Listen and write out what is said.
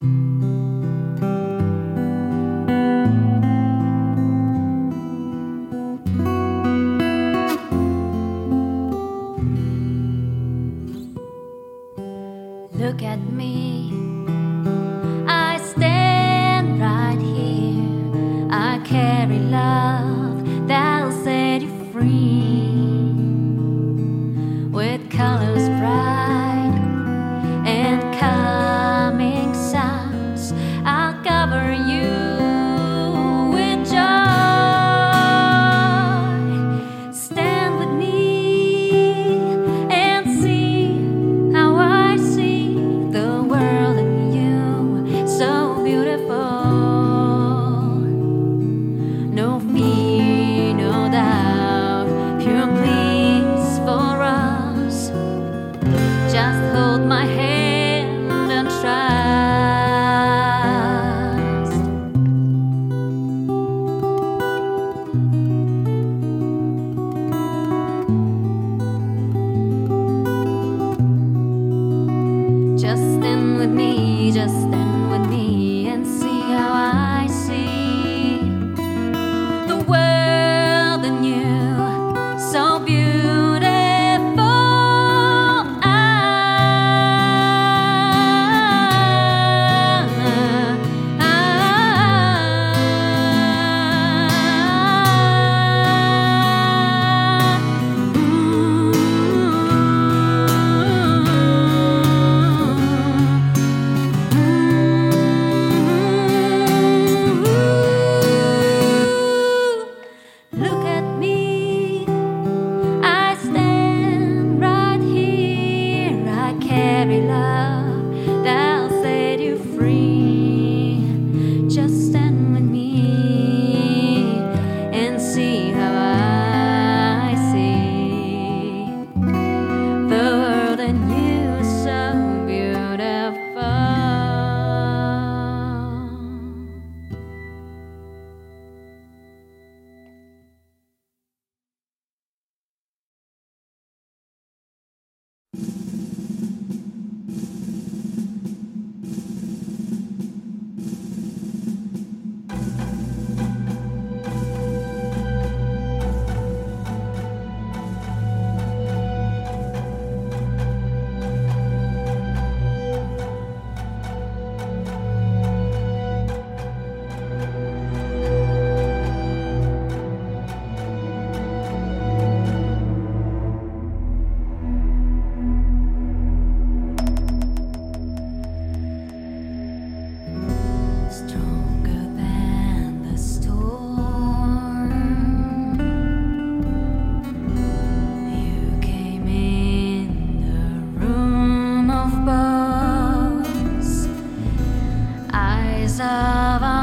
Look at me. I stand right here. I carry love. pensaba